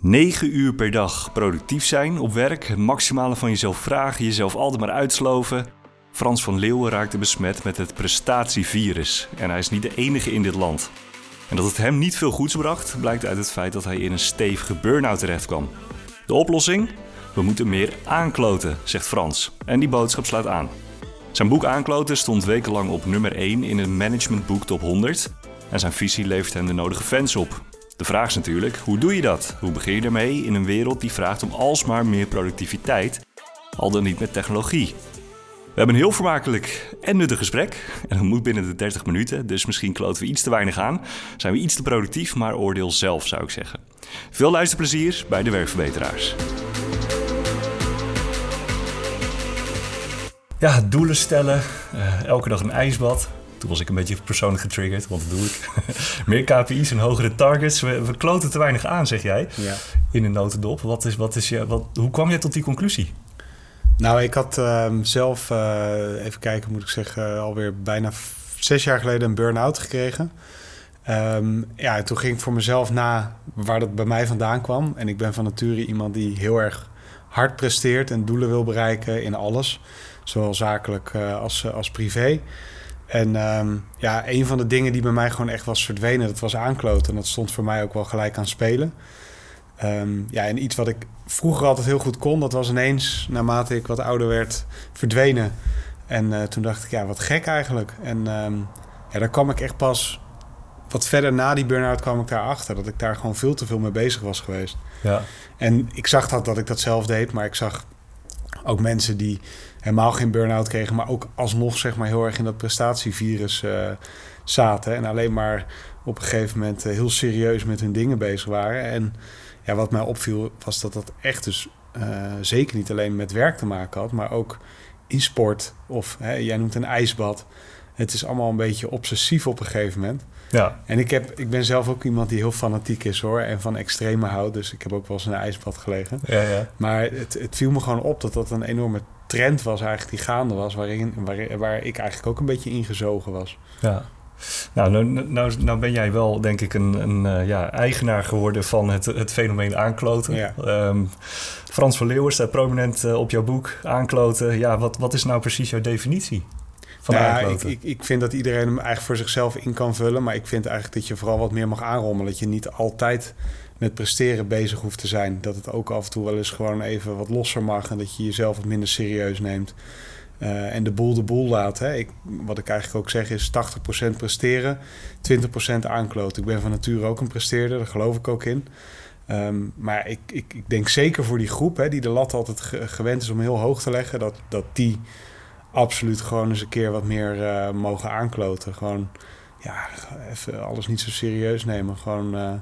9 uur per dag productief zijn op werk, het maximale van jezelf vragen, jezelf altijd maar uitsloven. Frans van Leeuwen raakte besmet met het prestatievirus en hij is niet de enige in dit land. En dat het hem niet veel goeds bracht, blijkt uit het feit dat hij in een stevige burn-out terecht kwam. De oplossing? We moeten meer aankloten, zegt Frans. En die boodschap slaat aan. Zijn boek Aankloten stond wekenlang op nummer 1 in het managementboek Top 100. En zijn visie levert hem de nodige fans op. De vraag is natuurlijk, hoe doe je dat? Hoe begin je ermee in een wereld die vraagt om alsmaar meer productiviteit, al dan niet met technologie? We hebben een heel vermakelijk en nuttig gesprek. En dat moet binnen de 30 minuten, dus misschien kloten we iets te weinig aan. Zijn we iets te productief, maar oordeel zelf zou ik zeggen. Veel luisterplezier bij de werkverbeteraars. Ja, doelen stellen. Uh, elke dag een ijsbad. Toen was ik een beetje persoonlijk getriggerd, want dat doe ik. Meer KPI's en hogere targets. We, we kloten te weinig aan, zeg jij, ja. in een notendop. Wat is, wat is je, wat, hoe kwam jij tot die conclusie? Nou, ik had uh, zelf, uh, even kijken moet ik zeggen, alweer bijna zes jaar geleden een burn-out gekregen. Um, ja, toen ging ik voor mezelf na waar dat bij mij vandaan kwam. En ik ben van nature iemand die heel erg hard presteert en doelen wil bereiken in alles. Zowel zakelijk uh, als, als privé. En um, ja, een van de dingen die bij mij gewoon echt was verdwenen, dat was aankloten. En dat stond voor mij ook wel gelijk aan spelen. Um, ja, en iets wat ik vroeger altijd heel goed kon, dat was ineens, naarmate ik wat ouder werd, verdwenen. En uh, toen dacht ik, ja, wat gek eigenlijk. En um, ja, daar kwam ik echt pas wat verder na die burn-out kwam ik daarachter. Dat ik daar gewoon veel te veel mee bezig was geweest. Ja. En ik zag dat, dat ik dat zelf deed, maar ik zag ook mensen die helemaal geen burn-out kregen, maar ook alsnog zeg maar heel erg in dat prestatievirus uh, zaten. En alleen maar op een gegeven moment uh, heel serieus met hun dingen bezig waren. En ja, wat mij opviel was dat dat echt dus uh, zeker niet alleen met werk te maken had, maar ook in sport of hè, jij noemt een ijsbad. Het is allemaal een beetje obsessief op een gegeven moment. Ja. En ik, heb, ik ben zelf ook iemand die heel fanatiek is hoor. En van extreme houdt. Dus ik heb ook wel eens in een ijsbad gelegen. Ja, ja. Maar het, het viel me gewoon op dat dat een enorme trend was eigenlijk die gaande was. Waarin, waar, waar ik eigenlijk ook een beetje ingezogen was. Ja. Nou, nou, nou, nou ben jij wel, denk ik, een, een uh, ja, eigenaar geworden van het, het fenomeen aankloten. Ja. Um, Frans van Leeuwen staat prominent uh, op jouw boek Aankloten. Ja, wat, wat is nou precies jouw definitie? Van nou, ik, ik, ik, vind dat iedereen hem eigenlijk voor zichzelf in kan vullen. Maar ik vind eigenlijk dat je vooral wat meer mag aanrommelen. Dat je niet altijd met presteren bezig hoeft te zijn. Dat het ook af en toe wel eens gewoon even wat losser mag. En dat je jezelf wat minder serieus neemt. Uh, en de boel de boel laat. Hè. Ik, wat ik eigenlijk ook zeg is 80% presteren, 20% aankloten. Ik ben van nature ook een presteerder, daar geloof ik ook in. Um, maar ik, ik, ik, denk zeker voor die groep hè, die de lat altijd gewend is om heel hoog te leggen, dat, dat die absoluut gewoon eens een keer wat meer uh, mogen aankloten. Gewoon, ja, even alles niet zo serieus nemen. Gewoon uh,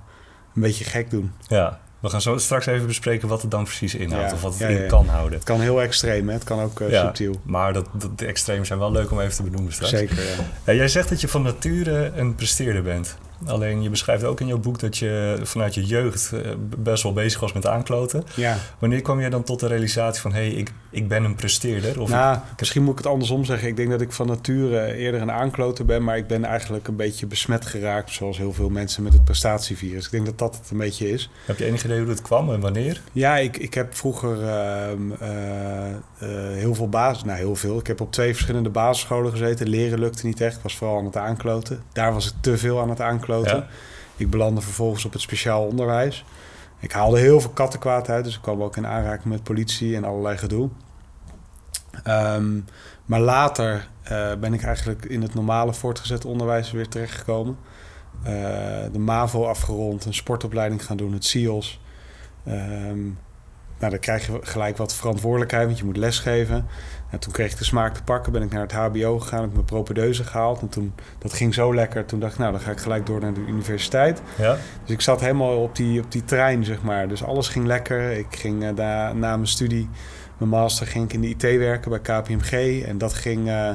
een beetje gek doen. Ja, we gaan zo straks even bespreken wat het dan precies inhoudt. of wat het in kan houden. Het kan heel extreem, hè? het kan ook uh, subtiel. Maar dat, dat, de extremen zijn wel leuk om even te benoemen straks. Zeker, ja. jij zegt dat je van nature een presteerder bent. Alleen je beschrijft ook in jouw boek dat je vanuit je jeugd eh, best wel bezig was met aankloten. Ja. Wanneer kwam je dan tot de realisatie van hé, hey, ik, ik ben een presteerder? Of nou, misschien moet ik het andersom zeggen. Ik denk dat ik van nature eerder een aankloter ben, maar ik ben eigenlijk een beetje besmet geraakt, zoals heel veel mensen met het prestatievirus. Ik denk dat dat het een beetje is. Heb je enig idee hoe het kwam en wanneer? Ja, ik, ik heb vroeger uh, uh, heel veel basis, nou heel veel. Ik heb op twee verschillende basisscholen gezeten. Leren lukte niet echt. Ik was vooral aan het aankloten. Daar was ik te veel aan het aankloten. Ja. Ik belandde vervolgens op het speciaal onderwijs. Ik haalde heel veel kattenkwaad uit, dus ik kwam ook in aanraking met politie en allerlei gedoe. Um, maar later uh, ben ik eigenlijk in het normale voortgezet onderwijs weer terechtgekomen. Uh, de MAVO afgerond, een sportopleiding gaan doen, het SIOS. Um, nou, dan krijg je gelijk wat verantwoordelijkheid, want je moet lesgeven. En toen kreeg ik de smaak te pakken, ben ik naar het HBO gegaan, heb mijn propedeuse gehaald. En toen, dat ging zo lekker, toen dacht ik, nou, dan ga ik gelijk door naar de universiteit. Ja. Dus ik zat helemaal op die, op die trein, zeg maar. Dus alles ging lekker. Ik ging uh, na mijn studie, mijn master, ging ik in de IT werken bij KPMG. En dat ging uh,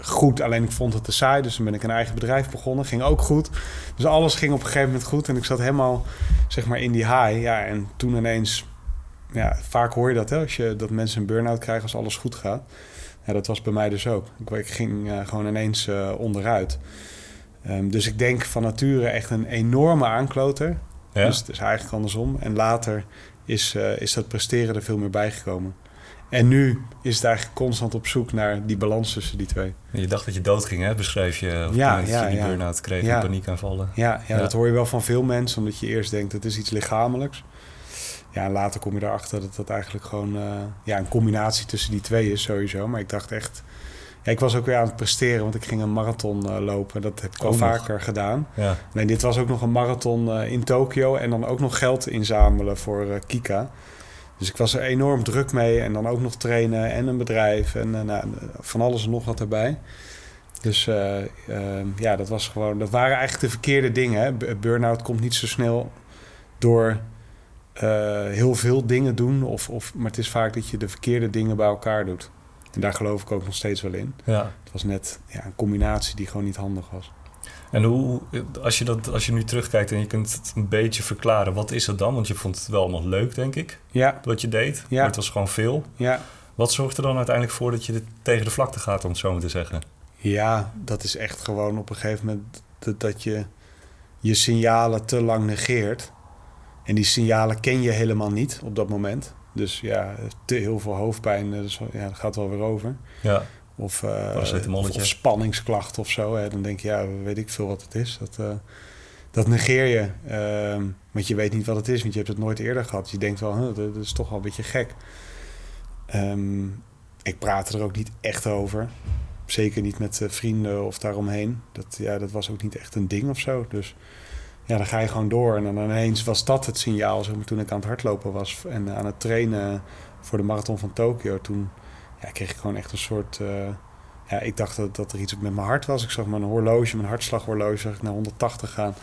goed, alleen ik vond het te saai. Dus toen ben ik een eigen bedrijf begonnen, ging ook goed. Dus alles ging op een gegeven moment goed. En ik zat helemaal, zeg maar, in die high. Ja, en toen ineens ja, vaak hoor je dat, hè, als je, dat mensen een burn-out krijgen als alles goed gaat. Ja, dat was bij mij dus ook. Ik, ik ging uh, gewoon ineens uh, onderuit. Um, dus ik denk van nature echt een enorme aankloter. Ja? Dus het is eigenlijk andersom. En later is, uh, is dat presteren er veel meer bijgekomen. En nu is het eigenlijk constant op zoek naar die balans tussen die twee. Je dacht dat je dood ging, hè? beschrijf je. Of ja, ja, je die ja. burn-out kreeg ja. en paniekaanvallen. Ja, ja, dat hoor je wel van veel mensen, omdat je eerst denkt het is iets lichamelijks. Ja, later kom je erachter dat dat eigenlijk gewoon uh, ja, een combinatie tussen die twee is sowieso. Maar ik dacht echt... Ja, ik was ook weer aan het presteren, want ik ging een marathon uh, lopen. Dat heb ik al vaker gedaan. Ja. Nee, dit was ook nog een marathon uh, in Tokio. En dan ook nog geld inzamelen voor Kika. Dus ik was er enorm druk mee. En dan ook nog trainen en een bedrijf. En nou, van alles en nog wat erbij. Dus ehm, ja, dat was gewoon... Dat waren eigenlijk de verkeerde dingen. Burn-out komt niet zo snel door uh, heel veel dingen doen. Of, of, maar het is vaak dat je de verkeerde dingen bij elkaar doet. En daar geloof ik ook nog steeds wel in. Ja. Het was net ja, een combinatie die gewoon niet handig was. En hoe, als je, dat, als je nu terugkijkt en je kunt het een beetje verklaren, wat is het dan? Want je vond het wel allemaal leuk, denk ik, ja. wat je deed. Ja. Maar het was gewoon veel. Ja. Wat zorgt er dan uiteindelijk voor dat je tegen de vlakte gaat, om het zo maar te zeggen? Ja, dat is echt gewoon op een gegeven moment dat, dat je je signalen te lang negeert. En die signalen ken je helemaal niet op dat moment. Dus ja, te heel veel hoofdpijn, eh, dus, ja, dat gaat wel weer over. Ja. Of, uh, of, of spanningsklachten of zo. Hè. Dan denk je, ja, weet ik veel wat het is. Dat, uh, dat negeer je. Uh, want je weet niet wat het is, want je hebt het nooit eerder gehad. Je denkt wel, huh, dat is toch wel een beetje gek. Um, ik praat er ook niet echt over. Zeker niet met vrienden of daaromheen. Dat, ja, dat was ook niet echt een ding of zo. Dus ja, dan ga je gewoon door. En dan ineens was dat het signaal, zeg maar, toen ik aan het hardlopen was en aan het trainen voor de marathon van Tokio. Toen ja, kreeg ik gewoon echt een soort. Uh, ja, ik dacht dat, dat er iets met mijn hart was. Ik zag mijn horloge, mijn hartslaghorloge, zag ik naar 180 gaan.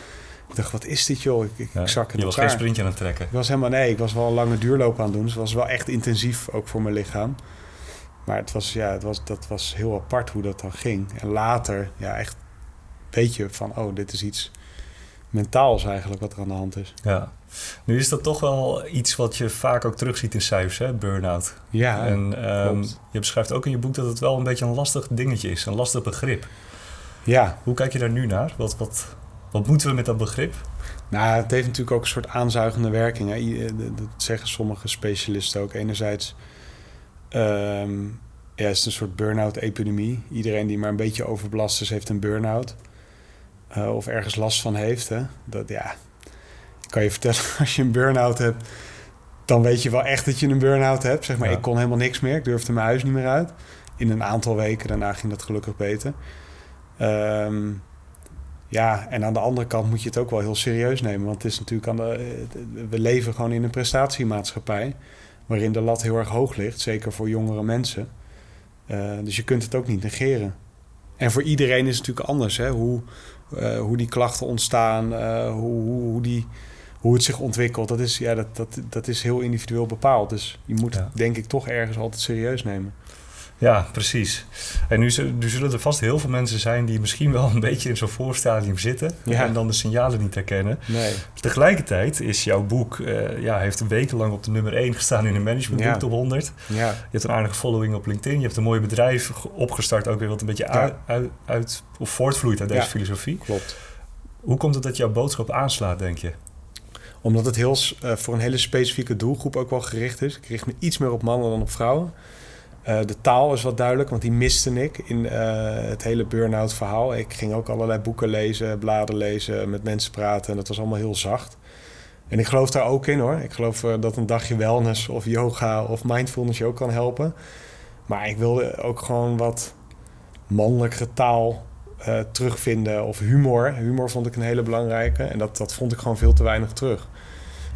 Ik dacht, wat is dit joh? Ik, ik, ja, zak Je was geen sprintje aan het trekken. Ik was helemaal, nee, ik was wel een lange duurloop aan het doen. Dus het was wel echt intensief, ook voor mijn lichaam. Maar het was, ja, het was, dat was heel apart hoe dat dan ging. En later, ja, echt weet je van, oh, dit is iets mentaals eigenlijk wat er aan de hand is. Ja. Nu is dat toch wel iets wat je vaak ook terugziet in cijfers, hè? burn-out. Ja, En um, je beschrijft ook in je boek dat het wel een beetje een lastig dingetje is, een lastig begrip. Ja. Hoe kijk je daar nu naar? Wat, wat, wat moeten we met dat begrip? Nou, het heeft natuurlijk ook een soort aanzuigende werking. Hè? Dat zeggen sommige specialisten ook. Enerzijds um, ja, is het een soort burn-out epidemie. Iedereen die maar een beetje overbelast is, heeft een burn-out. Uh, of ergens last van heeft. Hè? Dat, ja, ik kan je vertellen, als je een burn-out hebt, dan weet je wel echt dat je een burn-out hebt. Zeg maar, ik kon helemaal niks meer. Ik durfde mijn huis niet meer uit. In een aantal weken daarna ging dat gelukkig beter. Um, ja, en aan de andere kant moet je het ook wel heel serieus nemen. Want het is natuurlijk aan de, we leven gewoon in een prestatiemaatschappij. Waarin de lat heel erg hoog ligt, zeker voor jongere mensen. Uh, dus je kunt het ook niet negeren. En voor iedereen is het natuurlijk anders. Hè? Hoe, uh, hoe die klachten ontstaan, uh, hoe, hoe, hoe, die, hoe het zich ontwikkelt. Dat is, ja, dat, dat, dat is heel individueel bepaald. Dus je moet ja. denk ik toch ergens altijd serieus nemen. Ja, precies. En nu, nu, zullen er vast heel veel mensen zijn die misschien wel een beetje in zo'n voorstadium zitten en dan de signalen niet herkennen. Nee. Tegelijkertijd is jouw boek, uh, ja, heeft wekenlang op de nummer 1 gestaan in de managementboek ja. top 100. Ja. Je hebt een aardige following op LinkedIn. Je hebt een mooi bedrijf opgestart, ook weer wat een beetje uit, uit, uit, of voortvloeit uit deze filosofie. Klopt. Hoe komt het dat jouw boodschap aanslaat, denk je? Omdat het heel, uh, voor een hele specifieke doelgroep ook wel gericht is. Ik richt me iets meer op mannen dan op vrouwen. Uh, de taal is wat duidelijk, want die miste ik in uh, het hele burn-out verhaal. Ik ging ook allerlei boeken lezen, bladen lezen, met mensen praten en dat was allemaal heel zacht. En ik geloof daar ook in hoor. Ik geloof uh, dat een dagje wellness of yoga of mindfulness je ook kan helpen. Maar ik wilde ook gewoon wat mannelijke taal terugvinden of humor. Humor vond ik een hele belangrijke en dat, dat vond ik gewoon veel te weinig terug.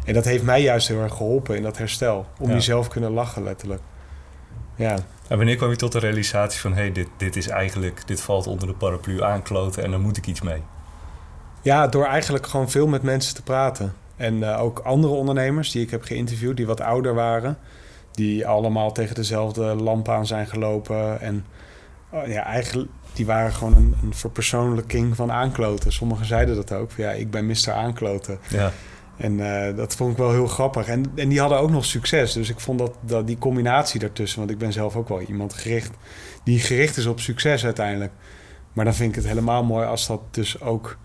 En dat heeft mij juist heel erg geholpen in dat herstel. Om ja. jezelf kunnen lachen letterlijk. Ja. En wanneer kwam je tot de realisatie van... hé, hey, dit, dit is eigenlijk... dit valt onder de paraplu aankloten en daar moet ik iets mee? Ja, door eigenlijk gewoon veel met mensen te praten. En uh, ook andere ondernemers die ik heb geïnterviewd... die wat ouder waren... die allemaal tegen dezelfde lamp aan zijn gelopen. En uh, ja, eigenlijk... Die waren gewoon een, een verpersoonlijking van aankloten. Sommigen zeiden dat ook. Ja, ik ben Mr. Aankloten. Ja. En uh, dat vond ik wel heel grappig. En, en die hadden ook nog succes. Dus ik vond dat, dat die combinatie daartussen... want ik ben zelf ook wel iemand gericht... die gericht is op succes uiteindelijk. Maar dan vind ik het helemaal mooi als dat dus ook...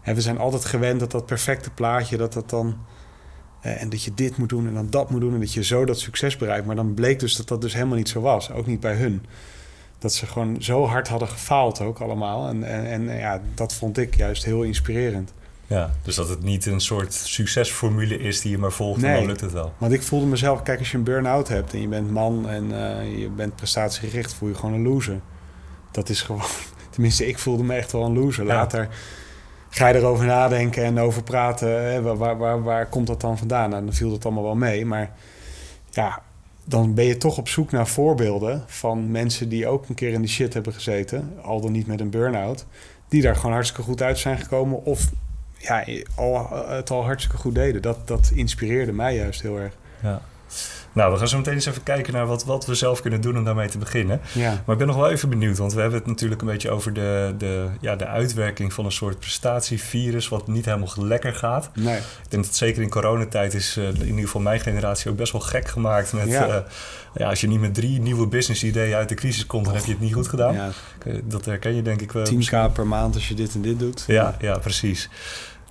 Hè, we zijn altijd gewend dat dat perfecte plaatje, dat dat dan... eh, en dat je dit moet doen en dan dat moet doen... en dat je zo dat succes bereikt. Maar dan bleek dus dat dat dus helemaal niet zo was. Ook niet bij hun. Dat ze gewoon zo hard hadden gefaald ook allemaal. En, en, en ja, dat vond ik juist heel inspirerend. Ja, dus dat het niet een soort succesformule is die je maar volgt en dan lukt het wel. Want ik voelde mezelf, kijk, als je een burn-out hebt en je bent man en eh, je bent prestatiegericht, voel je gewoon een loser. Dat is gewoon, tenminste, ik voelde me echt wel een loser. Ja. Later ga je erover nadenken en over praten. Hè, waar, waar, waar, waar komt dat dan vandaan? Nou, dan viel dat allemaal wel mee. Maar ja, dan ben je toch op zoek naar voorbeelden van mensen die ook een keer in die shit hebben gezeten, al dan niet met een burn-out, die daar gewoon hartstikke goed uit zijn gekomen of ja, al, het al hartstikke goed deden. Dat, dat inspireerde mij juist heel erg. Ja. Nou, we gaan zo meteen eens even kijken naar wat, wat we zelf kunnen doen om daarmee te beginnen. Ja. Maar ik ben nog wel even benieuwd, want we hebben het natuurlijk een beetje over de, de, ja, de uitwerking van een soort prestatievirus, wat niet helemaal lekker gaat. Nee. Ik denk dat zeker in coronatijd is eh, in ieder geval mijn generatie ook best wel gek gemaakt met... Ja. Ja. ja, als je niet met drie nieuwe business ideeën uit de crisis komt, dan heb je het niet goed gedaan. Ja, Eh, Dat herken je denk ik wel. 10k per maand als je dit en dit doet. Ja, ja, precies.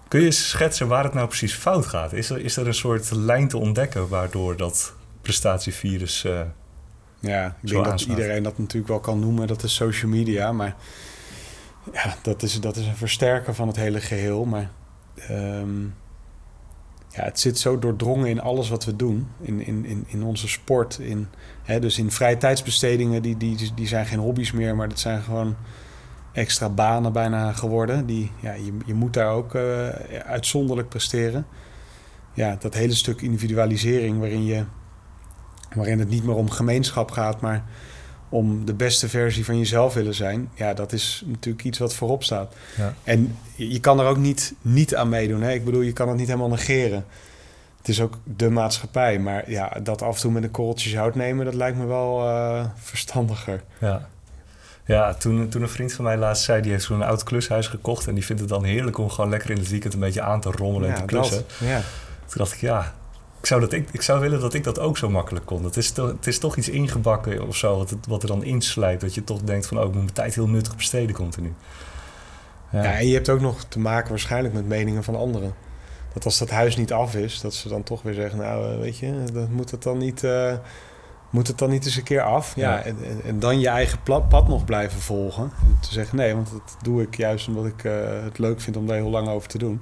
Kun je schetsen waar het nou precies fout gaat? Is er, is er een soort lijn te ontdekken waardoor dat prestatievirus... eh, Ja, ik denk dat iedereen dat natuurlijk wel kan noemen. Dat is social media, maar ja, dat is, dat is een versterker van het hele geheel. Maar ehm, ja, het zit zo doordrongen in alles wat we doen. In, in, in, in onze sport. In, hè, dus in vrije tijdsbestedingen, die, die, die zijn geen hobby's meer, maar dat zijn gewoon extra banen bijna geworden. Die, ja, je, je moet daar ook eh, uitzonderlijk presteren. Ja, dat hele stuk individualisering waarin je waarin het niet meer om gemeenschap gaat, maar om de beste versie van jezelf willen zijn. Ja, dat is natuurlijk iets wat voorop staat. Ja. En je kan er ook niet, niet aan meedoen. Hè? Ik bedoel, je kan het niet helemaal negeren. Het is ook de maatschappij. Maar ja, dat af en toe met een korreltje zout nemen, dat lijkt me wel eh, verstandiger. Ja, ja toen, toen een vriend van mij laatst zei... die heeft zo'n oud klushuis gekocht... en die vindt het dan heerlijk om gewoon lekker in het weekend... een beetje aan te rommelen en ja, te klussen. dat. Ja. Toen dacht ik, ja... Ik zou, dat ik, ik zou willen dat ik dat ook zo makkelijk kon. Het is, toch, het is toch iets ingebakken of zo... Wat, het, wat er dan inslijpt. Dat je toch denkt van... oh, ik moet mijn tijd heel nuttig besteden continu. Ja. en je hebt ook nog te maken waarschijnlijk met meningen van anderen. Dat als dat huis niet af is, dat ze dan toch weer zeggen... nou, eh, weet je, dat moet het dan niet... eh, moet het dan niet eens een keer af? Ja, Ja. En, en, dan je eigen pad nog blijven volgen. En te zeggen, nee, want dat doe ik juist omdat ik eh, het leuk vind om daar heel lang over te doen.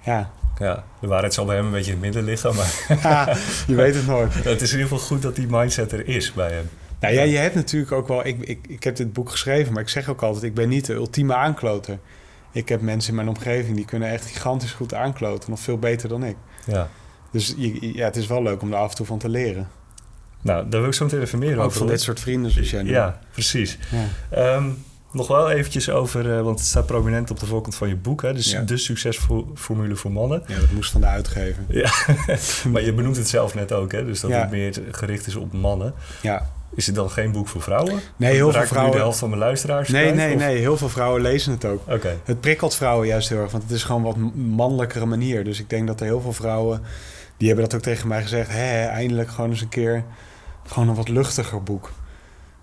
Ja, ja, de waarheid zal bij hem een beetje in het midden liggen... maar je weet het nooit. het is in ieder geval goed dat die mindset er is bij hem. Nou ja, je hebt natuurlijk ook wel... Ik, ik, ik heb dit boek geschreven, maar ik zeg ook altijd... ik ben niet de ultieme aankloter. Ik heb mensen in mijn omgeving die kunnen echt gigantisch goed aankloten. Nog veel beter dan ik. Ja. Dus je, ja, het is wel leuk om er af en toe van te leren. Nou, daar wil ik zo meteen even meer Ook over van dit soort vrienden zoals jij. Ja, precies. Ja. Ehm, nog wel eventjes over, eh, want het staat prominent op de voorkant van je boek, hè, dus Ja. de succesformule voor mannen. Ja, dat moest van de uitgever. Ja, maar je benoemt het zelf net ook, hè, dus dat Ja. het meer gericht is op mannen. Ja. Is het dan geen boek voor vrouwen? Nee, heel veel ik nu vrouwen... de helft van mijn luisteraars Nee, kwijt, nee, of- nee. Heel veel vrouwen lezen het ook. Oké, Het prikkelt vrouwen juist heel erg, want het is gewoon wat mannelijkere manier. Dus ik denk dat er heel veel vrouwen, die hebben dat ook tegen mij gezegd, hè, eindelijk gewoon eens een keer gewoon een wat luchtiger boek.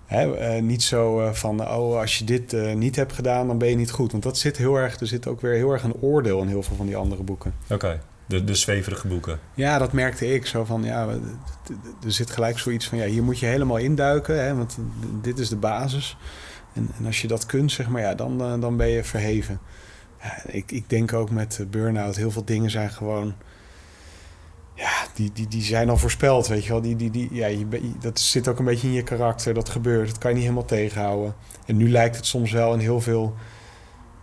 Hè, eh, niet zo eh, van, oh, als je dit eh, niet hebt gedaan, dan ben je niet goed. Want dat zit heel erg, er zit ook weer heel erg een oordeel in heel veel van die andere boeken. oké. De, de zweverige boeken. Ja, dat merkte ik. Zo van, ja, er zit gelijk zoiets van, ja, hier moet je helemaal induiken, hè, want dit is de basis. En, en als je dat kunt, zeg maar, ja, dan, dan ben je verheven. Ja, ik, ik denk ook met burn-out, heel veel dingen zijn gewoon, ja, die, die, die zijn al voorspeld, weet je wel. Die, die, die, ja, je, dat zit ook een beetje in je karakter, dat gebeurt. Dat kan je niet helemaal tegenhouden. En nu lijkt het soms wel in heel veel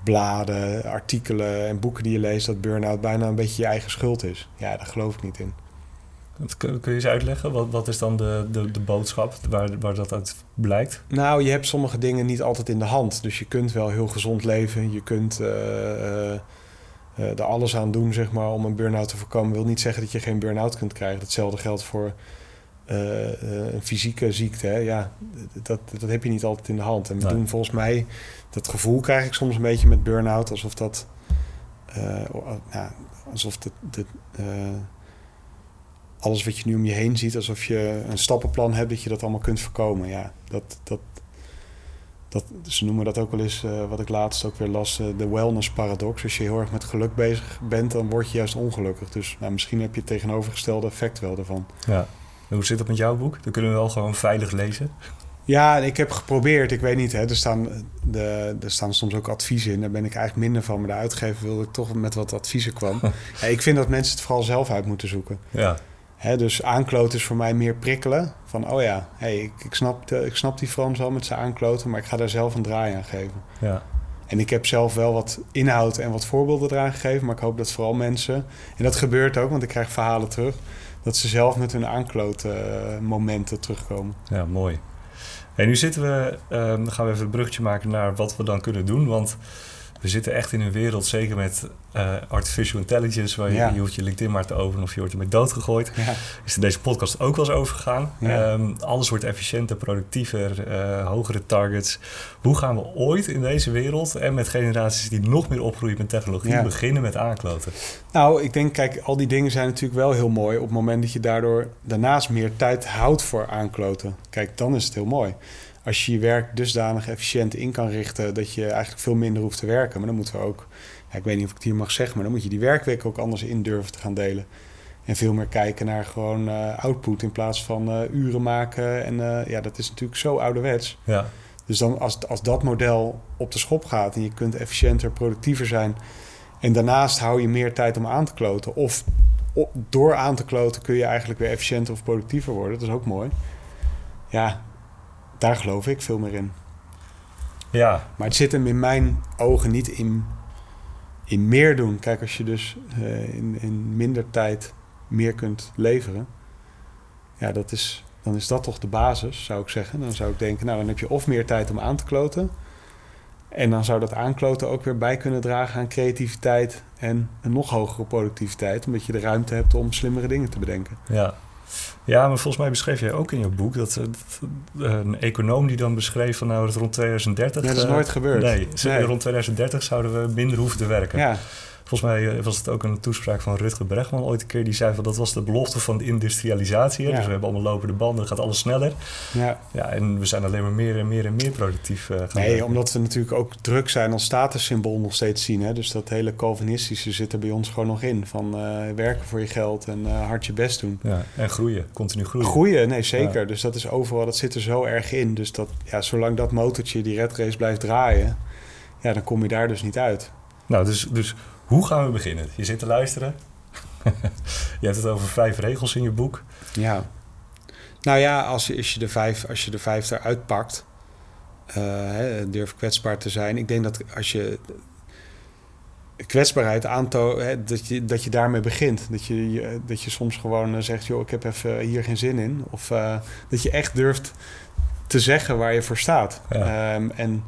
bladen, artikelen en boeken die je leest... dat burn-out bijna een beetje je eigen schuld is. Ja, daar geloof ik niet in. Dat Kun, kun je eens uitleggen? Wat, wat is dan de, de, de boodschap waar, waar dat uit blijkt? Nou, je hebt sommige dingen niet altijd in de hand. Dus je kunt wel heel gezond leven. Je kunt eh, eh, er alles aan doen, zeg maar, om een burn-out te voorkomen. wil niet zeggen dat je geen burn-out kunt krijgen. Hetzelfde geldt voor eh, eh, een fysieke ziekte. Hè. Ja, dat, dat heb je niet altijd in de hand. En we Nee. doen volgens mij, dat gevoel krijg ik soms een beetje met burn-out, alsof dat, eh, nou, alsof de, de, eh, alles wat je nu om je heen ziet, alsof je een stappenplan hebt dat je dat allemaal kunt voorkomen. Ja, dat, dat, dat, ze noemen dat ook wel eens, eh, wat ik laatst ook weer las, eh, de wellness paradox. Als je heel erg met geluk bezig bent, dan word je juist ongelukkig. Dus nou, misschien heb je het tegenovergestelde effect wel ervan. Ja. En hoe zit dat met jouw boek? Dan kunnen we wel gewoon veilig lezen. Ja, ik heb geprobeerd. Ik weet niet, hè, er, staan, de, er staan soms ook adviezen in. Daar ben ik eigenlijk minder van. Maar de uitgever wilde ik toch met wat adviezen kwam. ja, ik vind dat mensen het vooral zelf uit moeten zoeken. Ja. Hè, dus aankloten is voor mij meer prikkelen. Van, oh ja, hey, ik, ik, snap, ik snap die Frans wel met zijn aankloten... maar ik ga daar zelf een draai aan geven. Ja. En ik heb zelf wel wat inhoud en wat voorbeelden eraan gegeven... maar ik hoop dat vooral mensen... en dat gebeurt ook, want ik krijg verhalen terug... dat ze zelf met hun aankloten momenten terugkomen. Ja, mooi. En nu zitten we, dan gaan we even een bruggetje maken naar wat we dan kunnen doen. Want we zitten echt in een wereld, zeker met uh, artificial intelligence, waar je, ja. je hoeft je LinkedIn maar te openen of je wordt ermee doodgegooid. Ja. Is er deze podcast ook wel eens over gegaan. Ja. Um, alles wordt efficiënter, productiever, uh, hogere targets. Hoe gaan we ooit in deze wereld en met generaties die nog meer opgroeien met technologie beginnen met aankloten? Nou, ik denk, kijk, al die dingen zijn natuurlijk wel heel mooi op het moment dat je daardoor daarnaast meer tijd houdt voor aankloten. Kijk, dan is het heel mooi als je je werk dusdanig efficiënt in kan richten dat je eigenlijk veel minder hoeft te werken. Maar dan moeten we ook, ja, ik weet niet of ik het hier mag zeggen, maar dan moet je die werkweek ook anders in durven te gaan delen. En veel meer kijken naar gewoon uh, output in plaats van uh, uren maken. En uh, ja, dat is natuurlijk zo ouderwets. Ja. Dus dan als, als dat model op de schop gaat en je kunt efficiënter, productiever zijn. En daarnaast hou je meer tijd om aan te kloten. Of door aan te kloten kun je eigenlijk weer efficiënter of productiever worden. Dat is ook mooi. Ja, daar geloof ik veel meer in. Ja. Maar het zit hem in mijn ogen niet in, in meer doen. Kijk, als je dus uh, in, in minder tijd meer kunt leveren, ja, dat is, dan is dat toch de basis, zou ik zeggen. Dan zou ik denken, nou, dan heb je of meer tijd om aan te kloten. En dan zou dat aankloten ook weer bij kunnen dragen aan creativiteit en een nog hogere productiviteit, omdat je de ruimte hebt om slimmere dingen te bedenken. Ja, ja, maar volgens mij beschreef jij ook in je boek dat, dat een econoom die dan beschreef van nou dat rond 2030. Ja, dat is uh, nooit gebeurd. Nee, nee, rond 2030 zouden we minder hoeven te werken. Ja. Volgens mij eh, was het ook een toespraak van Rutger Bregman ooit een keer. Die zei van dat was de belofte van de industrialisatie. Ja. Dus we hebben allemaal lopende banden, gaat alles sneller. Ja. ja, en we zijn alleen maar meer en meer en meer productief uh, gaan Nee, werken. omdat we natuurlijk ook druk zijn als statussymbool nog steeds zien. Hè? Dus dat hele Calvinistische zit er bij ons gewoon nog in. Van uh, werken voor je geld en uh, hard je best doen. Ja, en groeien, continu groeien. Groeien, nee zeker. Ja. Dus dat is overal, dat zit er zo erg in. Dus dat, ja, zolang dat motortje, die red race blijft draaien... Ja, dan kom je daar dus niet uit. Nou, dus, dus hoe gaan we beginnen? Je zit te luisteren. je hebt het over vijf regels in je boek. Ja. Nou ja, als, als, je, de vijf, als je de vijf eruit pakt, uh, hè, durf kwetsbaar te zijn. Ik denk dat als je kwetsbaarheid aantoont, dat je, dat je daarmee begint. Dat je, dat je soms gewoon zegt, joh, ik heb even hier geen zin in. Of uh, dat je echt durft te zeggen waar je voor staat. Ja. Um, en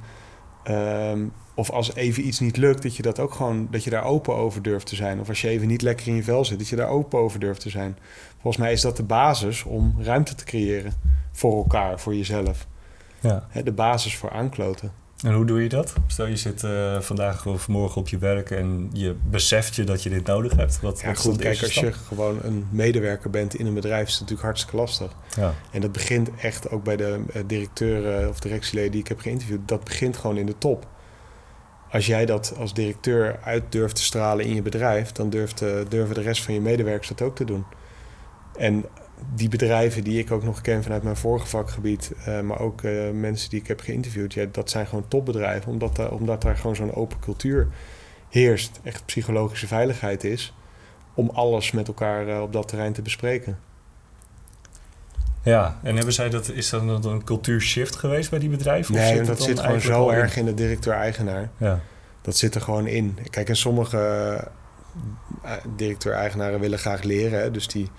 um, of als even iets niet lukt, dat je dat ook gewoon, dat je daar open over durft te zijn. Of als je even niet lekker in je vel zit, dat je daar open over durft te zijn. Volgens mij is dat de basis om ruimte te creëren voor elkaar, voor jezelf. Ja. De basis voor aankloten. En hoe doe je dat? Stel je zit uh, vandaag of morgen op je werk en je beseft je dat je dit nodig hebt. Wat, ja, wat goed, kijk, als je gewoon een medewerker bent in een bedrijf, is het natuurlijk hartstikke lastig. Ja. En dat begint echt ook bij de uh, directeur uh, of directieleden die ik heb geïnterviewd. Dat begint gewoon in de top als jij dat als directeur uit durft te stralen in je bedrijf, dan durft, uh, durven de rest van je medewerkers dat ook te doen. En die bedrijven die ik ook nog ken vanuit mijn vorige vakgebied, uh, maar ook uh, mensen die ik heb geïnterviewd, ja, dat zijn gewoon topbedrijven, omdat, uh, omdat daar gewoon zo'n open cultuur heerst, echt psychologische veiligheid is, om alles met elkaar op dat terrein te bespreken. Ja, en hebben zij dat, is dat een cultuurshift geweest bij die bedrijven? Nee, zit dat zit gewoon zo erg in de directeur-eigenaar. Ja. Dat zit er gewoon in. Kijk, en sommige uh, directeur-eigenaren willen graag leren. Hè, dus die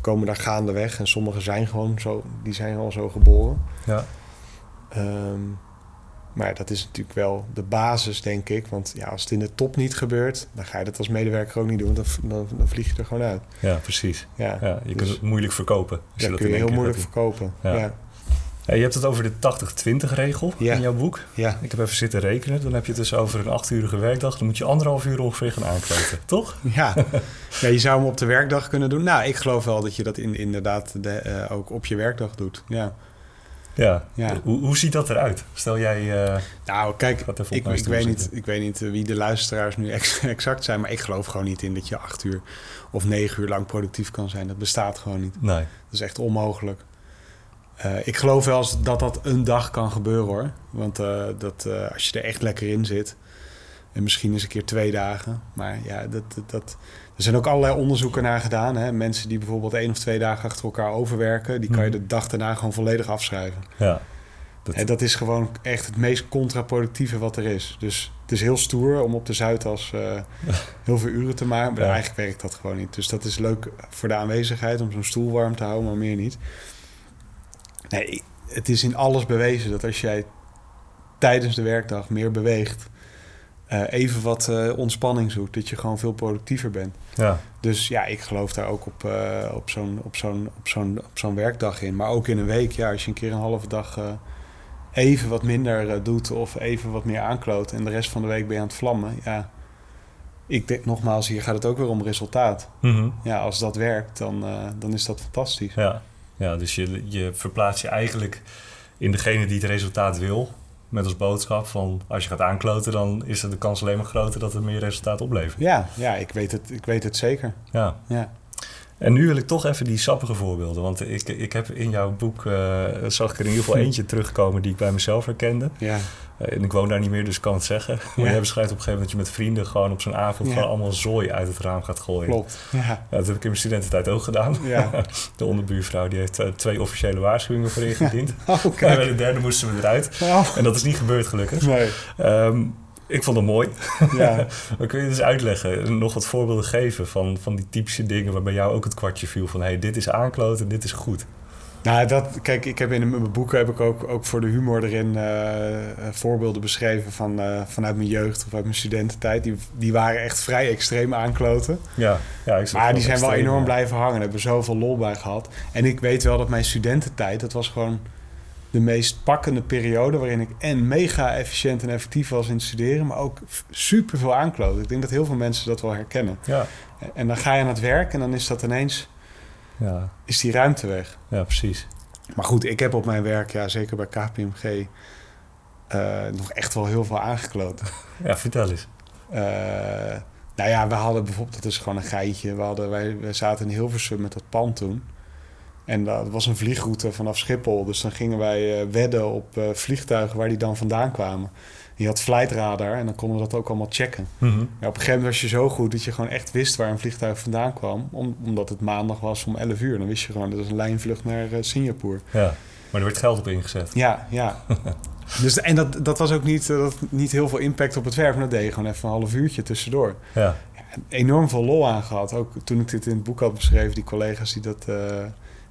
komen daar gaandeweg. En sommige zijn gewoon zo, die zijn al zo geboren. Ja. Um, maar dat is natuurlijk wel de basis, denk ik. Want ja, als het in de top niet gebeurt, dan ga je dat als medewerker ook niet doen. Dan, dan, dan vlieg je er gewoon uit. Ja, precies. Ja, ja je dus, kunt het moeilijk verkopen. Als ja, je dat kun je heel moeilijk verkopen. Ja. je hebt het over de 80-20 regel ja. in jouw boek. Ja. Ik heb even zitten rekenen. Dan heb je het dus over een achturige werkdag. Dan moet je anderhalf uur ongeveer gaan aankleden, toch? Ja. ja, je zou hem op de werkdag kunnen doen. Nou, ik geloof wel dat je dat in, inderdaad de, uh, ook op je werkdag doet. Ja. Ja. Ja. Hoe, hoe ziet dat eruit? Stel jij... eh, Nou, kijk, ik, ik, weet niet, ik weet niet eh, wie de luisteraars nu ex- exact zijn, maar ik geloof gewoon niet in dat je acht uur of negen uur lang productief kan zijn. Dat bestaat gewoon niet. nee. Dat is echt onmogelijk. Eh, ik geloof wel eens dat dat een dag kan gebeuren hoor. Want dat, als je er echt lekker in zit. En misschien eens een keer twee dagen. Maar ja, dat, dat, dat- er zijn ook allerlei onderzoeken naar gedaan. Hè? Mensen die bijvoorbeeld één of twee dagen achter elkaar overwerken. Die kan je Mhm. de dag daarna gewoon volledig afschrijven. Ja. Dat, En dat is gewoon echt het meest contraproductieve wat er is. Dus het is heel stoer om op de Zuidas eh, heel veel uren te maken. Maar Ja. eigenlijk werkt dat gewoon niet. Dus dat is leuk voor de aanwezigheid om zo'n stoel warm te houden, maar meer niet. Nee, het is in alles bewezen dat als jij tijdens de werkdag meer beweegt, eh, even wat eh, ontspanning zoekt, dat je gewoon veel productiever bent. ja. Dus ja, ik geloof daar ook op, eh, op zo'n op zo'n op zo'n op zo'n werkdag in. Maar ook in een week, ja, als je een keer een halve dag even wat minder doet of even wat meer aankloot en de rest van de week ben je aan het vlammen, ja. Ik denk nogmaals, hier gaat het ook weer om resultaat. Mhm. Ja, als dat werkt, dan, dan is dat fantastisch. Ja, ja dus je, je verplaatst je eigenlijk in degene die het resultaat wil. Met als boodschap van als je gaat aankloten, dan is er de kans alleen maar groter dat het meer resultaat oplevert. Ja, ja ik, weet het, ik weet het zeker. Ja. Ja. En nu wil ik toch even die sappige voorbeelden. Want ik, ik heb in jouw boek, eh, zag ik er in ieder geval eentje terugkomen die ik bij mezelf herkende. Ja, en ik woon daar niet meer, dus ik kan het zeggen. Maar Ja. jij beschrijft op een gegeven moment dat je met vrienden gewoon op zo'n avond Ja. gewoon allemaal zooi uit het raam gaat gooien. klopt. Ja, dat heb ik in mijn studententijd ook gedaan. ja. De onderbuurvrouw die heeft eh, twee officiële waarschuwingen voor ingediend. Oh, En bij de derde moesten we eruit. Oh, En dat is niet gebeurd gelukkig. nee. Ehm, ik vond het mooi. Ja. Maar kun je dus uitleggen, en nog wat voorbeelden geven van, van die typische dingen waar bij jou ook het kwartje viel van hey, dit is aankloten, dit is goed. Nou, dat, kijk, ik heb in mijn boeken heb ik ook, ook voor de humor erin eh, eh, voorbeelden beschreven van, eh, vanuit mijn jeugd of uit mijn studententijd. Die, die waren echt vrij extreem aankloten. Ja, ja ik Maar die zijn wel enorm ja. blijven hangen. Daar hebben we zoveel lol bij gehad. En ik weet wel dat mijn studententijd, dat was gewoon de meest pakkende periode waarin ik en mega efficiënt en effectief was in het studeren, maar ook super veel aankloten. Ik denk dat heel veel mensen dat wel herkennen. Ja, En dan ga je aan het werk en dan is dat ineens, ja, is die ruimte weg. ja, precies. Maar goed, ik heb op mijn werk, ja, zeker bij KPMG, eh, nog echt wel heel veel aangekloot. Ja, vertel eens. Eh, nou ja, we hadden bijvoorbeeld, dat is gewoon een geitje. We, hadden, wij, we zaten in Hilversum met dat pand toen. En dat was een vliegroute vanaf Schiphol. Dus dan gingen wij eh, wedden op eh, vliegtuigen waar die dan vandaan kwamen. Je had flight radar en dan konden we dat ook allemaal checken. Mhm. Ja, op een gegeven moment was je zo goed dat je gewoon echt wist waar een vliegtuig vandaan kwam. Om, omdat het maandag was om 11 uur. Dan wist je gewoon, dat is een lijnvlucht naar eh, Singapore. Ja, maar er werd geld op ingezet. Ja, ja. dus, en dat, dat was ook niet, dat, niet heel veel impact op het werk. Maar dat deed je gewoon even een half uurtje tussendoor. Ja, En enorm veel lol aan gehad. Ook toen ik dit in het boek had beschreven, die collega's die dat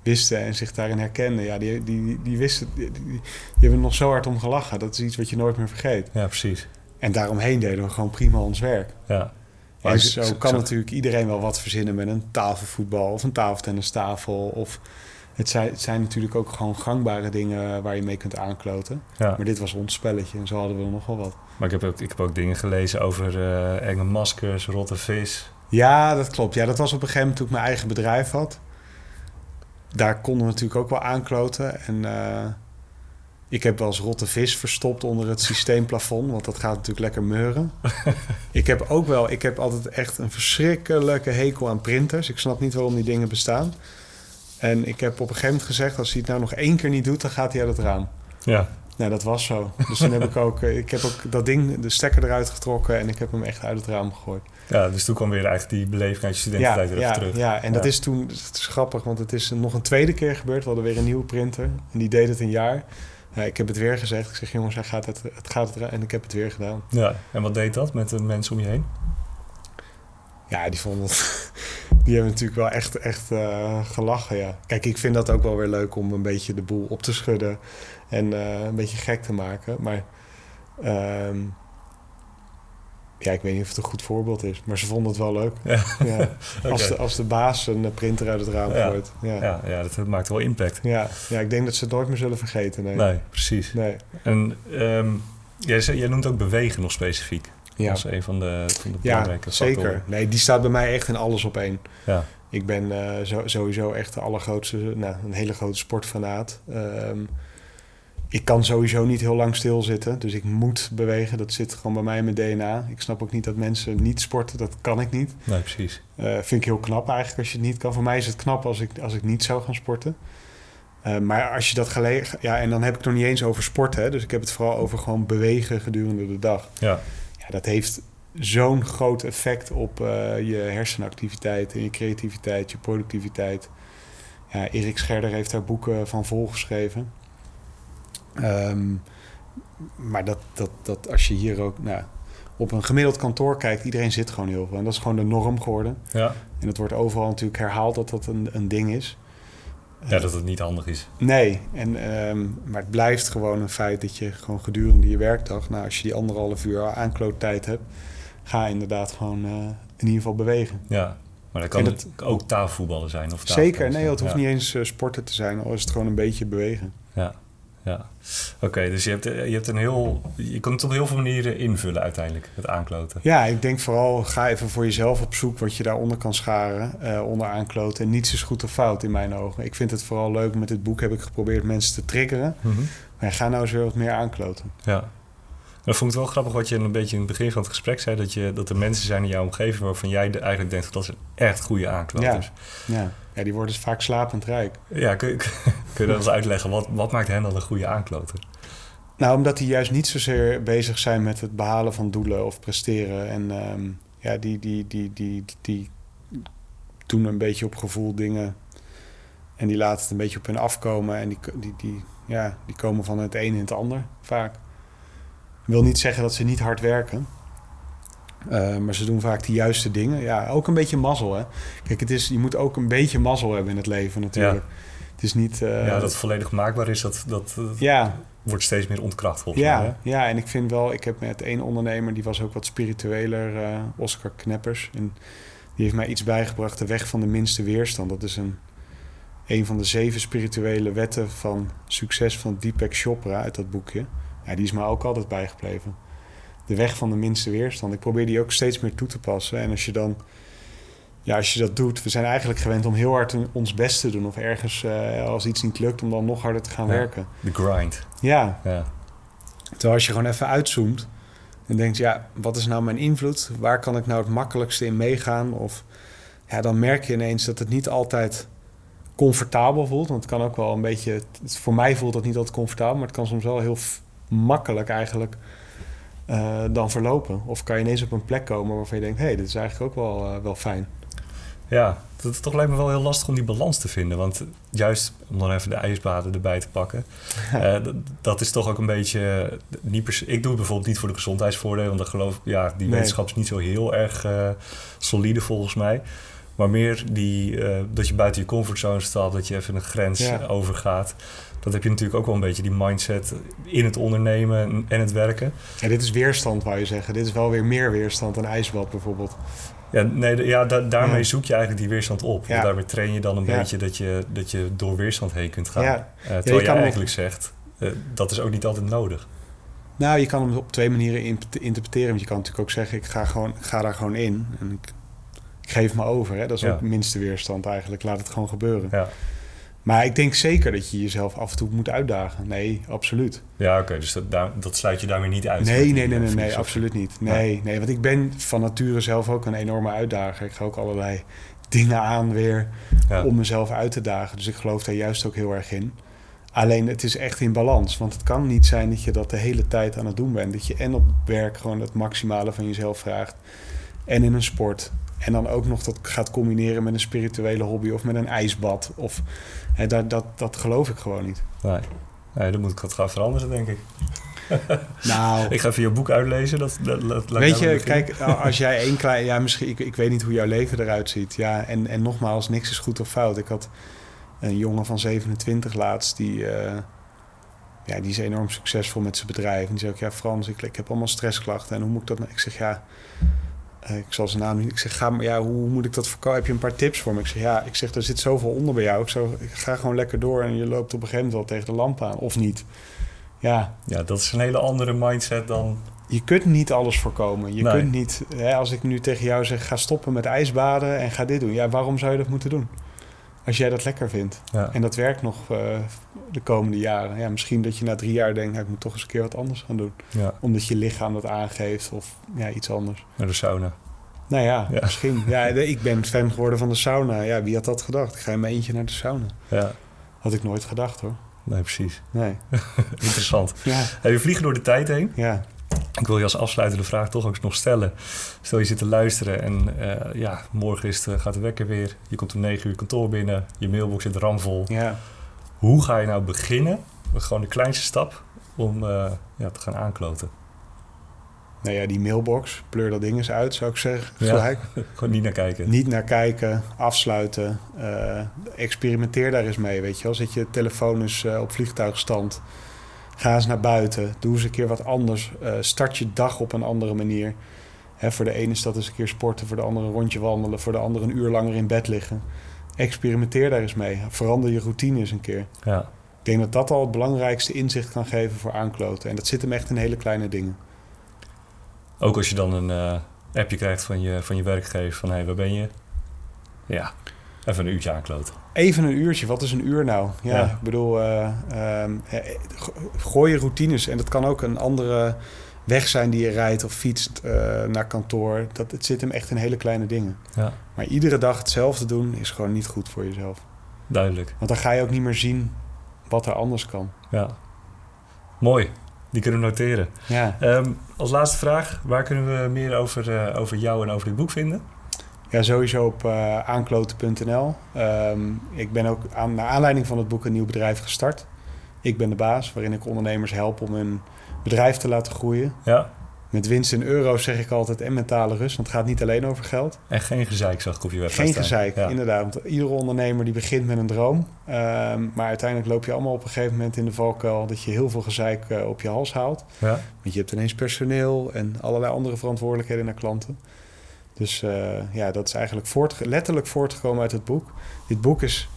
wisten en zich daarin herkenden. Ja, die, die, die wisten, die, die, hebben er nog zo hard om gelachen. Dat is iets wat je nooit meer vergeet. ja, precies. En daaromheen deden we gewoon prima ons werk. Ja. En zo kan natuurlijk iedereen wel wat verzinnen met een tafelvoetbal of een tafeltennistafel. Of het zijn, het zijn natuurlijk ook gewoon gangbare dingen waar je mee kunt aankloten. Ja. Maar dit was ons spelletje en zo hadden we nog wel wat. Maar ik heb ook, ik heb ook dingen gelezen over eh, enge maskers, rotte vis. Ja, dat klopt. Ja, dat was op een gegeven moment toen ik mijn eigen bedrijf had. Daar konden we natuurlijk ook wel aankloten. En eh, ik heb wel eens rotte vis verstopt onder het systeemplafond. Want dat gaat natuurlijk lekker meuren. ik heb ook wel... Ik heb altijd echt een verschrikkelijke hekel aan printers. Ik snap niet waarom die dingen bestaan. En ik heb op een gegeven moment gezegd... als hij het nou nog één keer niet doet, dan gaat hij uit het raam. Ja, Nou, dat was zo. Dus toen heb ik ook... eh, Ik heb ook dat ding, de stekker eruit getrokken... en ik heb hem echt uit het raam gegooid. Ja, dus toen kwam weer eigenlijk die beleving uit je studententijd weer ja, even terug. Ja, en dat Ja. is toen, het is grappig, want het is nog een tweede keer gebeurd. We hadden weer een nieuwe printer en die deed het een jaar. Ja, ik heb het weer gezegd. Ik zeg, jongens, hij gaat het, het gaat het en ik heb het weer gedaan. Ja, en wat deed dat met de mensen om je heen? Ja, die vonden het, die hebben natuurlijk wel echt, echt eh, gelachen, ja. Kijk, ik vind dat ook wel weer leuk om een beetje de boel op te schudden en eh, een beetje gek te maken. Maar ehm, ja, ik weet niet of het een goed voorbeeld is, maar ze vonden het wel leuk. Ja. Ja. Als, de, als de baas een printer uit het raam Ja. gooit. Ja. Ja, ja, dat maakt wel impact. Ja, ja, ik denk dat ze het nooit meer zullen vergeten. Nee. Nee, precies. Nee. En ehm, jij, noemt ook bewegen nog specifiek. Ja, als een van de, van de ja belangrijke zeker. factoren. Nee, die staat bij mij echt in alles op één. Ja, Ik ben eh, zo, sowieso echt de allergrootste, nou, een hele grote sportfanaat. Ehm, ik kan sowieso niet heel lang stilzitten. Dus ik moet bewegen. Dat zit gewoon bij mij in mijn DNA. Ik snap ook niet dat mensen niet sporten. Dat kan ik niet. Nee, precies. Uh, vind ik heel knap eigenlijk als je het niet kan. Voor mij is het knap als ik, als ik niet zou gaan sporten. Uh, maar als je dat gelegen... Ja, en dan heb ik het nog niet eens over sporten. Hè? Dus ik heb het vooral over gewoon bewegen gedurende de dag. Ja. ja dat heeft zo'n groot effect op uh, je hersenactiviteit... en je creativiteit, je productiviteit. Ja, Erik Scherder heeft daar boeken van volgeschreven. Um, maar dat, dat, dat als je hier ook nou, op een gemiddeld kantoor kijkt, iedereen zit gewoon heel veel. En dat is gewoon de norm geworden. Ja. En het wordt overal natuurlijk herhaald dat dat een, een ding is. Ja, dat het niet handig is. Nee, en, um, maar het blijft gewoon een feit dat je gewoon gedurende je werkdag, nou, als je die anderhalf uur aankloottijd hebt, ga inderdaad gewoon uh, in ieder geval bewegen. Ja, maar dat kan het, ook tafelvoetballen zijn. Of zeker, nee, het hoeft niet eens uh, sporten te zijn, al is het gewoon een beetje bewegen. Ja, ja. Oké, dus je hebt, je hebt een heel. Je kunt het op heel veel manieren invullen uiteindelijk, het aankloten. Ja, ik denk vooral ga even voor jezelf op zoek wat je daaronder kan scharen, uh, onder aankloten. En niets is goed of fout in mijn ogen. Ik vind het vooral leuk. Met dit boek heb ik geprobeerd mensen te triggeren. Mm -hmm. Maar ga nou eens weer wat meer aankloten. Ja. Dan vond ik wel grappig wat je een beetje in het begin van het gesprek zei: dat, je, dat er mensen zijn in jouw omgeving waarvan jij eigenlijk denkt dat ze echt goede aankloters. Ja. ja. Ja, die worden dus vaak slapend rijk. Ja, kun je, kun je dat eens uitleggen? Wat, wat maakt hen dan een goede aankloter? Nou, omdat die juist niet zozeer bezig zijn met het behalen van doelen of presteren. En um, ja, die, die, die, die, die doen een beetje op gevoel dingen. En die laten het een beetje op hun afkomen. En die, die, die, ja, die komen van het een in het ander vaak. Wil niet zeggen dat ze niet hard werken. Uh, maar ze doen vaak de juiste dingen. Ja, ook een beetje mazzel, hè. Kijk, het is, je moet ook een beetje mazzel hebben in het leven natuurlijk. Ja. Het is niet... Uh, ja, dat het volledig maakbaar is, dat, dat, dat ja. wordt steeds meer ontkracht volgens ja, mij. Hè? Ja, en ik vind wel... Ik heb met één ondernemer, die was ook wat spiritueler, uh, Oscar Kneppers. En die heeft mij iets bijgebracht, de weg van de minste weerstand. Dat is een, een van de zeven spirituele wetten van succes van Deepak Chopra uit dat boekje. Ja, die is mij ook altijd bijgebleven de weg van de minste weerstand. Ik probeer die ook steeds meer toe te passen. En als je dan, ja, als je dat doet, we zijn eigenlijk gewend om heel hard ons best te doen. Of ergens, uh, als iets niet lukt, om dan nog harder te gaan ja, werken. De grind. Ja. ja. Terwijl als je gewoon even uitzoomt en denkt, ja, wat is nou mijn invloed? Waar kan ik nou het makkelijkste in meegaan? Of ja, dan merk je ineens dat het niet altijd comfortabel voelt. Want het kan ook wel een beetje, het, voor mij voelt dat niet altijd comfortabel, maar het kan soms wel heel makkelijk eigenlijk uh, dan verlopen? Of kan je ineens op een plek komen waarvan je denkt... hé, hey, dit is eigenlijk ook wel, uh, wel fijn. Ja, het toch lijkt me wel heel lastig om die balans te vinden. Want juist om dan even de ijsbaden erbij te pakken... uh, dat is toch ook een beetje... Niet per, ik doe het bijvoorbeeld niet voor de gezondheidsvoordelen... want ik geloof, ja, die nee. wetenschap is niet zo heel erg solide volgens mij... Maar meer die, dat je buiten je comfortzone stapt, dat je even een grens Ja. overgaat dat heb je natuurlijk ook wel een beetje die mindset in het ondernemen en het werken. Ja, dit is weerstand, wou je zeggen. Dit is wel weer meer weerstand dan ijsbad bijvoorbeeld. Ja, nee, ja, da- daarmee Ja. zoek je eigenlijk die weerstand op. Ja. Daarmee train je dan een Ja. beetje dat je, dat je door weerstand heen kunt gaan. Ja. Eh, terwijl je, nog- eigenlijk zegt, eh, dat is ook niet altijd nodig. Nou, je kan hem op twee manieren in- interpreteren. Want je kan natuurlijk ook zeggen, ik ga, gewoon, ga daar gewoon in. En ik geef me over. Hè? Dat is Ja. ook minste weerstand eigenlijk. Laat het gewoon gebeuren. Ja, Maar ik denk zeker dat je jezelf af en toe moet uitdagen. Nee, absoluut. ja oké, dus dat, daar, dat sluit je daarmee niet uit. Nee, die, nee, eh, nee, nee, nee, absoluut niet. Nee, nee, want ik ben van nature zelf ook een enorme uitdager. Ik ga ook allerlei dingen aan weer Ja. om mezelf uit te dagen. Dus ik geloof daar juist ook heel erg in. Alleen het is echt in balans. Want het kan niet zijn dat je dat de hele tijd aan het doen bent. Dat je en op werk gewoon het maximale van jezelf vraagt. En in een sport. En dan ook nog dat gaat combineren met een spirituele hobby of met een ijsbad. Of, hè, dat, dat, dat geloof ik gewoon niet. Nee. nee, dan moet ik wat gaan veranderen, denk ik. Nou, Ik ga even je boek uitlezen. Dat, dat, dat- laat Weet je, kijk, als jij één klein... Ja, misschien... Ik, ik weet niet hoe jouw leven eruit ziet. Ja, en, en nogmaals, niks is goed of fout. Ik had een jongen van 27 laatst... die, eh, ja, die is enorm succesvol met zijn bedrijf. En die zei ook... Ja, Frans, ik, ik heb allemaal stressklachten. En hoe moet ik dat... nou- Ik zeg, ja... eh, ik zal zijn naam niet... Ik zeg, ga, maar, ja, hoe moet ik dat voorkomen? Heb je een paar tips voor me? Ik zeg, ja, ik zeg, er zit zoveel onder bij jou. Ik, ik ga gewoon lekker door en je loopt op een gegeven moment wel tegen de lamp aan. Of niet. Ja, Ja, dat is een hele andere mindset dan... je kunt niet alles voorkomen. Je Nee. kunt niet, hè, als ik nu tegen jou zeg, ga stoppen met ijsbaden en ga dit doen. Ja, waarom zou je dat moeten doen? Als jij dat lekker vindt. Ja. En dat werkt nog eh, de komende jaren. Ja, misschien dat je na drie jaar denkt, nou, ik moet toch eens een keer wat anders gaan doen. ja, Omdat je lichaam dat aangeeft of ja, iets anders. naar de sauna. Nou ja, Ja. misschien. Ja, ik ben fan geworden van de sauna. Ja, wie had dat gedacht? Ik ga in mijn eentje naar de sauna. Ja, Had ik nooit gedacht hoor. nee, precies. Nee. Interessant. Ja, Hey, we vliegen door de tijd heen. ja. Ik wil je als afsluitende vraag toch ook nog stellen. Stel je zit te luisteren en eh, ja, morgen is gaat de wekker weer. Je komt om negen uur kantoor binnen. Je mailbox zit ramvol. ja. Hoe ga je nou beginnen? Gewoon de kleinste stap om eh, ja, te gaan aankloten. Nou ja, die mailbox, pleur dat ding eens uit, zou ik zeggen. Ja. Gewoon niet naar kijken. Niet naar kijken, afsluiten. eh, experimenteer daar eens mee, weet je wel. Zet je telefoon eens op vliegtuigstand. Ga eens naar buiten. Doe eens een keer wat anders. Eh, start je dag op een andere manier. Hè, voor de ene is dat eens een keer sporten. Voor de andere een rondje wandelen. Voor de andere een uur langer in bed liggen. Experimenteer daar eens mee. Verander je routine eens een keer. Ja, Ik denk dat dat al het belangrijkste inzicht kan geven voor aankloten. En dat zit hem echt in hele kleine dingen. ook als je dan een eh, appje krijgt van je, van je werkgever van hé, hey, waar ben je? Ja, even een uurtje aankloten. Even een uurtje, wat is een uur nou? Ja, Ja. ik bedoel, go- gooi je routines. En dat kan ook een andere weg zijn die je rijdt of fietst eh, naar kantoor. Dat, het zit hem echt in hele kleine dingen. Ja, Maar iedere dag hetzelfde doen is gewoon niet goed voor jezelf. duidelijk. Want dan ga je ook niet meer zien wat er anders kan. Ja. Mooi. Die kunnen we noteren. Ja, Ehm, als laatste vraag, waar kunnen we meer over, over jou en over dit boek vinden? Ja sowieso op eh, aankloten.nl. Ehm, ik ben ook aan, naar aanleiding van het boek een nieuw bedrijf gestart. Ik ben de baas, waarin ik ondernemers help om hun bedrijf te laten groeien. Ja, Met winst in euro's zeg ik altijd en mentale rust. Want het gaat niet alleen over geld. en geen gezeik zag ik op je website Geen gezeik, Ja. inderdaad. Want iedere ondernemer die begint met een droom. Ehm, maar uiteindelijk loop je allemaal op een gegeven moment in de valkuil... dat je heel veel gezeik eh, op je hals haalt. Ja, Want je hebt ineens personeel en allerlei andere verantwoordelijkheden naar klanten. Dus eh, ja, dat is eigenlijk voortge- letterlijk voortgekomen uit het boek. Dit boek is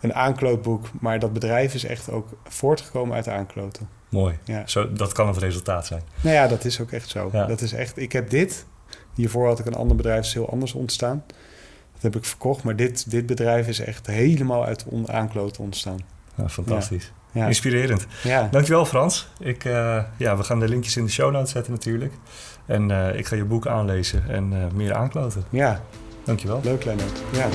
een aanklootboek, maar dat bedrijf is echt ook voortgekomen uit aankloten. mooi. Ja. Zo, dat kan het resultaat zijn. Nou ja, dat is ook echt zo. Ja. Dat is echt, ik heb dit. Hiervoor had ik een ander bedrijf, is heel anders ontstaan. Dat heb ik verkocht, maar dit, dit bedrijf is echt helemaal uit on, aankloten ontstaan. Ja, fantastisch. Ja, Inspirerend. ja. Dankjewel Frans. Ik, eh, ja, we gaan de linkjes in de show notes zetten natuurlijk. En eh, ik ga je boek aanlezen en eh, meer aankloten. ja Dankjewel. leuk Lennart. Ja.